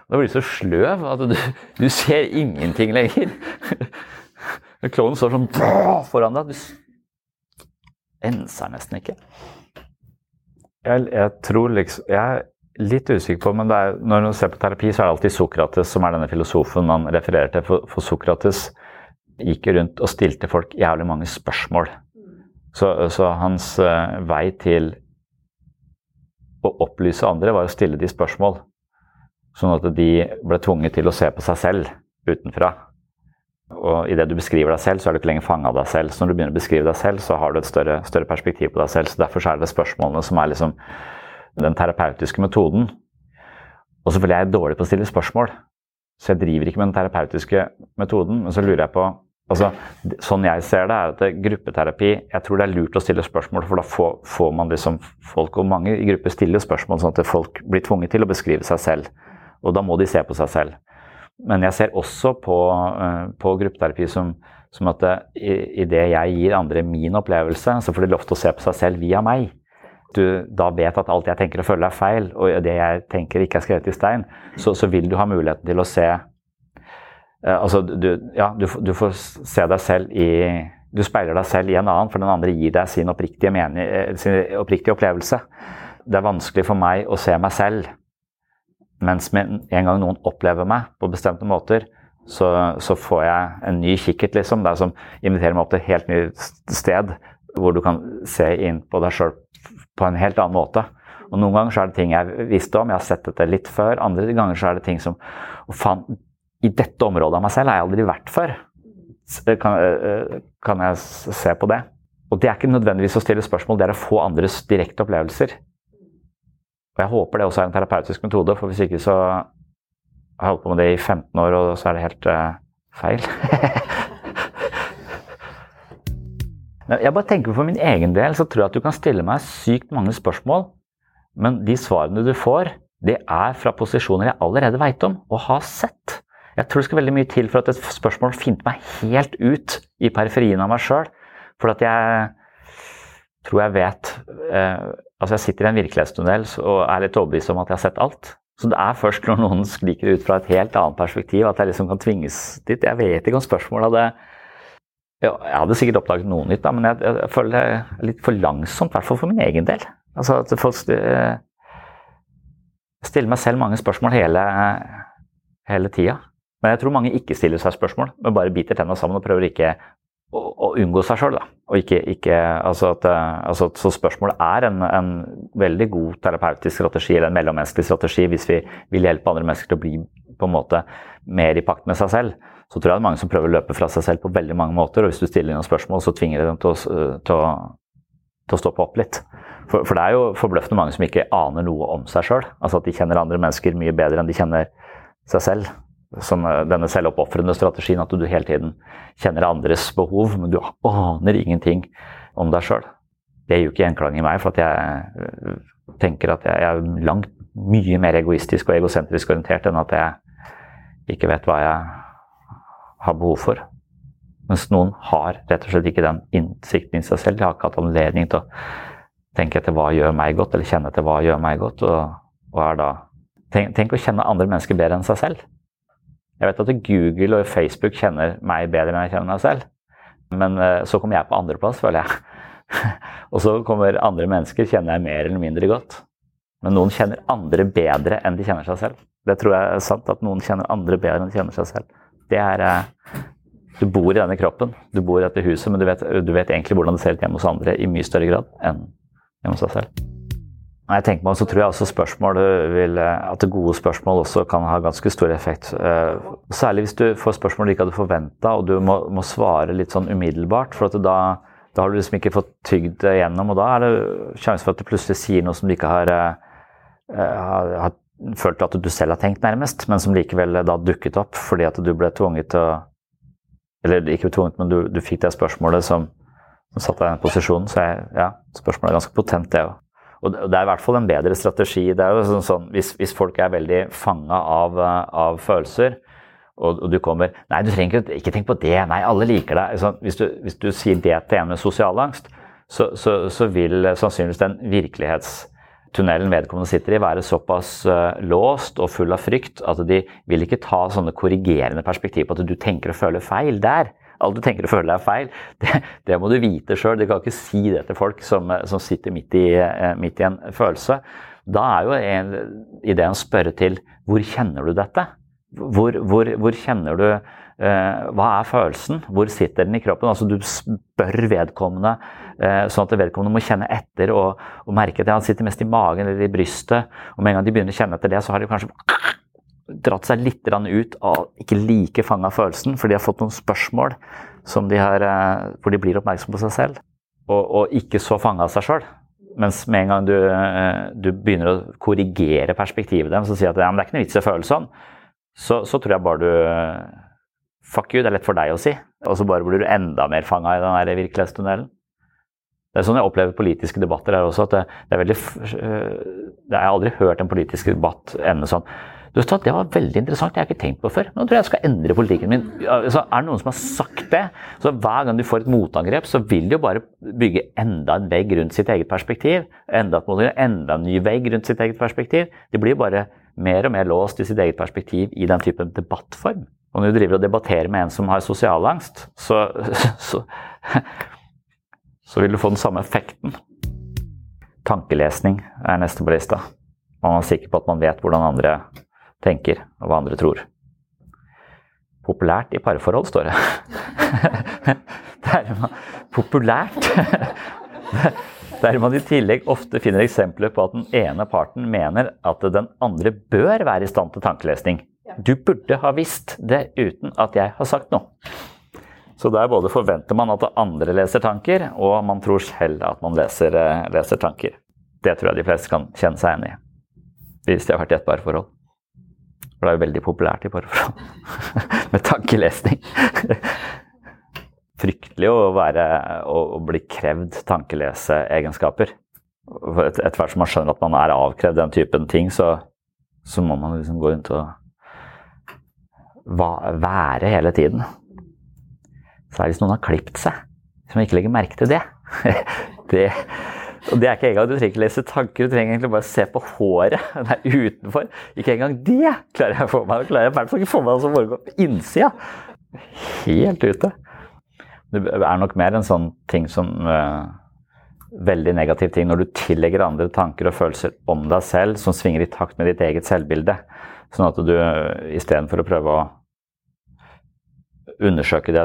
Da blir du så sløv at du, du ser ingenting lenger. Klovnen står sånn foran deg. Du enser nesten ikke. Jeg, jeg, tror liksom Jeg litt usikker på, men er, når man ser på terapi, så er det alltid Sokrates som er denne filosofen man refererer til. For, for Sokrates gikk rundt og stilte folk jævlig mange spørsmål. Så, så hans uh, vei til å opplyse andre var å stille de spørsmål. Sånn at de ble tvunget til å se på seg selv utenfra. Og idet du beskriver deg selv, så er du ikke lenger fanga av deg selv. Så når du begynner å beskrive deg selv, så har du et større, større perspektiv på deg selv. Så derfor er det spørsmålene som er liksom den terapeutiske metoden. Og selvfølgelig er jeg dårlig på å stille spørsmål, så jeg driver ikke med den terapeutiske metoden. Men så lurer jeg på altså, Sånn jeg ser det, er at det, gruppeterapi Jeg tror det er lurt å stille spørsmål, for da får, får man liksom folk Og mange i grupper stiller spørsmål sånn at folk blir tvunget til å beskrive seg selv. Og da må de se på seg selv. Men jeg ser også på, uh, på gruppeterapi som, som at i, det jeg gir andre min opplevelse, så får de lov til å se på seg selv via meg. Du da vet at alt jeg tenker og føler er feil, og det jeg tenker ikke er skrevet i stein, så, så vil du ha muligheten til å se uh, Altså, du, ja, du, du, får se deg selv i Du speiler deg selv i en annen, for den andre gir deg sin oppriktige, mening, eh, sin oppriktige opplevelse. Det er vanskelig for meg å se meg selv mens en gang noen opplever meg på bestemte måter, så, så får jeg en ny kikkert, liksom. Det er som inviterer meg opp til et helt nytt sted, hvor du kan se inn på deg sjøl på en helt annen måte. Og Noen ganger så er det ting jeg visste om, jeg har sett dette litt før. Andre ganger så er det ting som faen, i dette området av meg selv har jeg aldri vært før. Kan, øh, kan jeg se på det? Og det er ikke nødvendigvis å stille spørsmål, det er å få andres direkte opplevelser. Og jeg håper det også er en terapeutisk metode, for hvis ikke så har jeg holdt på med det i 15 år, og så er det helt uh, feil. Jeg bare tenker For min egen del så tror jeg at du kan stille meg sykt mange spørsmål, men de svarene du får, det er fra posisjoner jeg allerede veit om og har sett. Jeg tror det skal veldig mye til for at et spørsmål finner meg helt ut i periferien av meg sjøl. For at jeg tror jeg vet eh, Altså, jeg sitter i en virkelighetstunnel og er litt overbevist om at jeg har sett alt. Så det er først når noen skriker ut fra et helt annet perspektiv at jeg liksom kan tvinges dit. Jeg vet ikke om spørsmålet hadde Jeg hadde sikkert oppdaget noe nytt, da, men jeg, jeg, føler det er litt for langsomt, i hvert fall for min egen del. Altså at folk Jeg stiller meg selv mange spørsmål hele, hele tida. Men jeg tror mange ikke stiller seg spørsmål, men bare biter tenna sammen og prøver ikke å, å unngå seg sjøl, altså at, eh, altså, Så spørsmålet er en, en, veldig god terapeutisk strategi, eller en mellommenneskelig strategi, hvis vi vil hjelpe andre mennesker til å bli på en måte mer i pakt med seg selv. Så tror jeg det er mange som prøver å løpe fra seg selv på veldig mange måter. Og hvis du stiller noen spørsmål, så tvinger de dem til å, til å, til å stoppe opp litt. For, for, det er jo forbløffende mange som ikke aner noe om seg sjøl. Altså at de kjenner andre mennesker mye bedre enn de kjenner seg selv som eh, denne selvoppofrende strategien, at du hele tiden kjenner andres behov, men du aner ingenting om deg sjøl. Det gir jo ikke gjenklang i meg, for jeg eh, tenker at jeg er langt mye mer egoistisk og egosentrisk orientert enn at jeg ikke vet hva jeg har behov for. Mens noen har rett og slett ikke den innsikten i seg selv. De har ikke hatt anledning til å tenke etter hva gjør meg godt, eller kjenne etter hva gjør meg godt. Og, og er da tenk, tenk å kjenne andre mennesker bedre enn seg selv. Jeg vet at Google og Facebook kjenner meg bedre enn jeg kjenner meg selv. Men uh, så kommer jeg på andreplass, føler jeg. og så kommer andre mennesker kjenner jeg mer eller mindre godt. Men noen kjenner andre bedre enn de kjenner seg selv. Det tror jeg er sant, at noen kjenner andre bedre enn de kjenner seg selv. Det er uh, Du bor i denne kroppen, du bor i dette huset, men du vet, du vet egentlig hvordan det ser ut hjemme hos andre i mye større grad enn hjemme hos deg selv. Når jeg tenker meg så tror jeg også spørsmål vil, at gode spørsmål også kan ha ganske stor effekt. Eh, særlig hvis du får spørsmål du ikke hadde forventa, og du må, må, svare litt sånn umiddelbart. For da, da, har du liksom ikke fått tygd det gjennom, og da er det sjanse for at du plutselig sier noe som du ikke har, eh, har, har følt at du selv har tenkt, nærmest, men som likevel da dukket opp fordi at du ble tvunget til å Eller ikke tvunget, men du, du fikk det spørsmålet som, som satte deg i den posisjonen. Så jeg, ja, spørsmålet er ganske potent, det òg. Og det er i hvert fall en bedre strategi. det er jo sånn, sånn Hvis, hvis folk er veldig fanga av, av, følelser, og, og, du kommer Nei, du trenger ikke, ikke tenk på det. Nei, alle liker deg. Sånn, hvis, du, hvis, du, sier det til en med sosial angst, så, så, så vil sannsynligvis den virkelighetstunnelen vedkommende sitter i, være såpass uh, låst og full av frykt at de vil ikke ta sånne korrigerende perspektiv på at du tenker og føler feil der alt du tenker og føler er feil, det, det må du vite sjøl. Du kan ikke si det til folk som, som sitter midt i, eh, midt i, en følelse. Da er jo en, ideen å spørre til hvor kjenner du dette? Hvor, hvor, hvor kjenner du eh, Hva er følelsen? Hvor sitter den i kroppen? Altså Du spør vedkommende eh, sånn at vedkommende må kjenne etter og, og merke at han sitter mest i magen eller i brystet. Og med en gang de begynner å kjenne etter det, så har de kanskje dratt seg litt ut av ikke like fanga følelsen, for de har fått noen spørsmål de har, eh, hvor de blir oppmerksom på seg selv. Og, og ikke så fanga av seg sjøl. Mens med en gang du, eh, du, begynner å korrigere perspektivet deres og si at ja, det er ikke noe vits i å føle sånn, så, så, tror jeg bare du eh, Fuck you, det er lett for deg å si. Og så bare blir du enda mer fanga i den virkelighetstunnelen. Det er sånn jeg opplever politiske debatter her også. at det, det er veldig, Jeg har aldri hørt en politisk debatt ende sånn du vet, Det var veldig interessant, det har jeg ikke tenkt på før. Nå tror jeg jeg skal endre politikken min. Altså, er det noen som har sagt det? Så Hver gang du får et motangrep, så vil de jo bare bygge enda en vegg rundt sitt eget perspektiv. Enda, enda en ny vegg rundt sitt eget perspektiv. De blir bare mer og mer låst i sitt eget perspektiv i den typen debattform. Og når du driver og debatterer med en som har sosialangst, så, så, så vil du få den samme effekten. Tankelesning er neste på lista. Man er sikker på at man vet hvordan andre tenker, og hva andre tror. Populært i parforhold, står det. Der man, populært Der man i tillegg ofte finner eksempler på at den ene parten mener at den andre bør være i stand til tankelesning. Du burde ha visst det uten at jeg har sagt noe. Så der både forventer man at andre leser tanker, og man tror selv at man leser, eh, leser tanker. Det tror jeg de fleste kan kjenne seg igjen i, hvis de har vært i et parforhold. For det er jo veldig populært i parforhold. Med tankelesning. Fryktelig å, være, å, bli krevd tankeleseegenskaper. Etter hvert som man skjønner at man er avkrevd den typen ting, så, så må man liksom gå rundt og være hele tiden. Så er det hvis noen har klipt seg, som ikke legger merke til det. det og det er ikke engang, Du trenger ikke lese tanker, du trenger egentlig bare se på håret der utenfor. Ikke engang det klarer jeg å få meg. klarer jeg i hvert fall ikke få meg det som foregår på innsida. Helt ute. Det er nok mer en sånn ting som uh, Veldig negativ ting når du tillegger andre tanker og følelser om deg selv som svinger i takt med ditt eget selvbilde. Sånn at du uh, istedenfor å prøve å undersøke det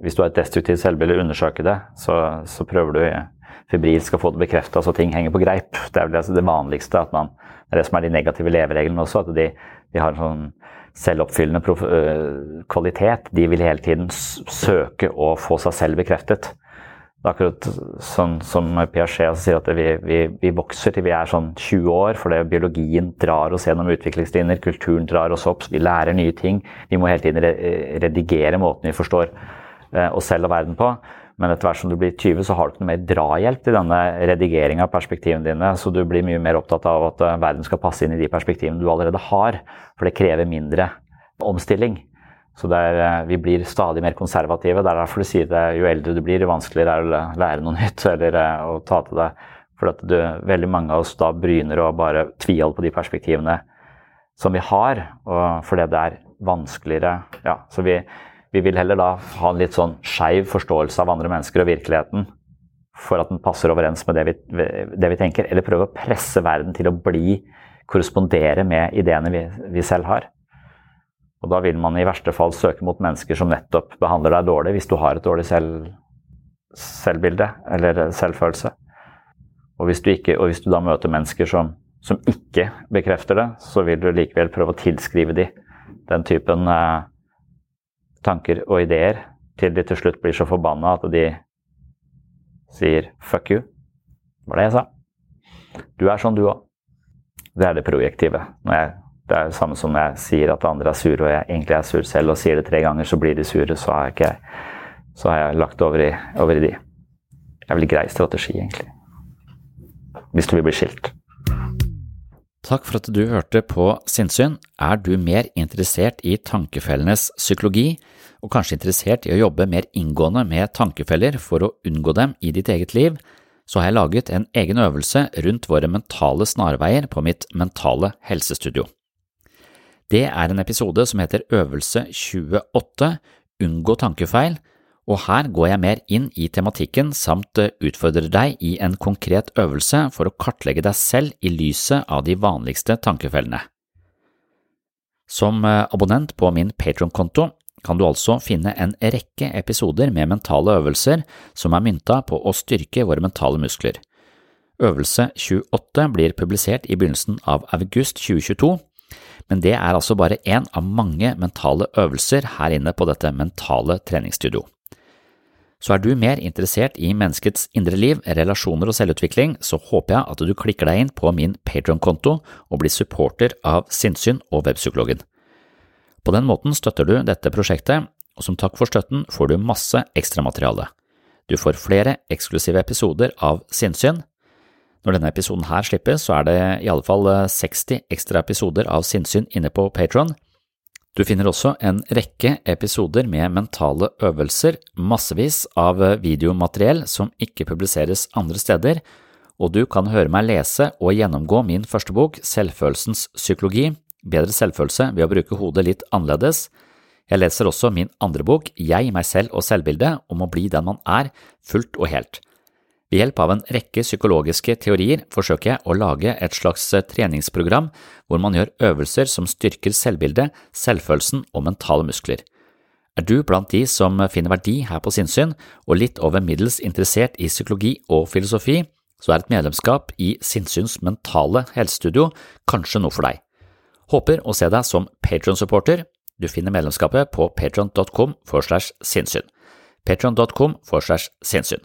Hvis du har et destruktivt selvbilde, undersøke det, så, så prøver du febrilsk skal få det bekrefta så ting henger på greip. Det er vel altså det vanligste. at man, Det er det som er de negative levereglene også. At de, de har en sånn selvoppfyllende øh, kvalitet. De vil hele tiden søke å få seg selv bekreftet. Det er akkurat sånn som Piaget sier at vi, vi, vi, vokser til vi er sånn 20 år, fordi biologien drar oss gjennom utviklingslinjer, kulturen drar oss opp, vi lærer nye ting. Vi må hele tiden redigere måten vi forstår øh, oss selv og verden på. Men etter hvert som du blir 20, så har du ikke noe mer drahjelp til denne redigeringa av perspektivene dine. Så du blir mye mer opptatt av at eh, verden skal passe inn i de perspektivene du allerede har. For det krever mindre omstilling. Så er, eh, vi blir stadig mer konservative. Det er derfor du sier det jo eldre du blir, jo vanskeligere er det å lære noe nytt eller eh, å ta til deg. For du, veldig mange av oss da begynner å bare tviholde på de perspektivene som vi har, fordi det er vanskeligere. Ja, så vi, vi vil heller da ha en litt sånn skeiv forståelse av andre mennesker og virkeligheten for at den passer overens med det vi, det vi, tenker, eller prøve å presse verden til å bli, korrespondere med ideene vi, vi, selv har. Og da vil man i verste fall søke mot mennesker som nettopp behandler deg dårlig, hvis du har et dårlig selv, selvbilde eller selvfølelse. Og hvis, ikke, og hvis, du da møter mennesker som, som, ikke bekrefter det, så vil du likevel prøve å tilskrive dem den typen eh, tanker og ideer til de til slutt blir så forbanna at de sier 'fuck you'. Det var det jeg sa. Du er sånn, du òg. Det er det projektive. Når Jeg, det er det samme som jeg sier at andre er sure, og jeg egentlig er sur selv, og sier det tre ganger, så blir de sure. Så har jeg, ikke, så har jeg lagt over i, over i de. Det er greie grei strategi, egentlig. hvis du vil bli skilt. Takk for at du hørte på Sinnsyn. Er du mer interessert i tankefellenes psykologi, og kanskje interessert i å jobbe mer inngående med tankefeller for å unngå dem i ditt eget liv, så har jeg laget en egen øvelse rundt våre mentale snarveier på mitt Mentale helsestudio. Det er en episode som heter Øvelse 28 Unngå tankefeil, og her går jeg mer inn i tematikken samt utfordrer deg i en konkret øvelse for å kartlegge deg selv i lyset av de vanligste tankefellene. Som abonnent på min Patron-konto kan du altså finne en rekke episoder med mentale øvelser som er mynta på å styrke våre mentale muskler. Øvelse 28 blir publisert i begynnelsen av august 2022, men det er altså bare én av mange mentale øvelser her inne på dette mentale treningsstudio. Så er du mer interessert i menneskets indre liv, relasjoner og selvutvikling, så håper jeg at du klikker deg inn på min Patron-konto og blir supporter av Sinnsyn og Webpsykologen. På den måten støtter du dette prosjektet, og som takk for støtten får du masse ekstramateriale. Du får flere eksklusive episoder av Sinnsyn. Når denne episoden her slippes, så er det i alle fall 60 ekstra episoder av Sinnsyn inne på Patron. Du finner også en rekke episoder med mentale øvelser, massevis av videomateriell som ikke publiseres andre steder, og du kan høre meg lese og gjennomgå min første bok, Selvfølelsens psykologi, bedre selvfølelse ved å bruke hodet litt annerledes. Jeg leser også min andre bok, Jeg, meg selv og selvbildet, om å bli den man er, fullt og helt. Ved hjelp av en rekke psykologiske teorier forsøker jeg å lage et slags treningsprogram hvor man gjør øvelser som styrker selvbildet, selvfølelsen og mentale muskler. Er du blant de som finner verdi her på sinnssyn og litt over middels interessert i psykologi og filosofi, så er et medlemskap i Sinnsyns mentale helsestudio kanskje noe for deg. Håper å se deg som Patron-supporter. Du finner medlemskapet på patron.com for slash sinnssyn. Patron.com for slash sinnssyn.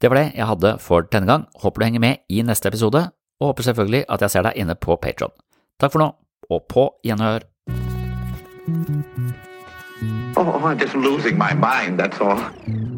Det var det jeg hadde for denne gang. Håper du henger med i neste episode, og håper selvfølgelig at jeg ser deg inne på Patron. Takk for nå, og på gjenhør. Oh, I'm just losing my mind, that's all.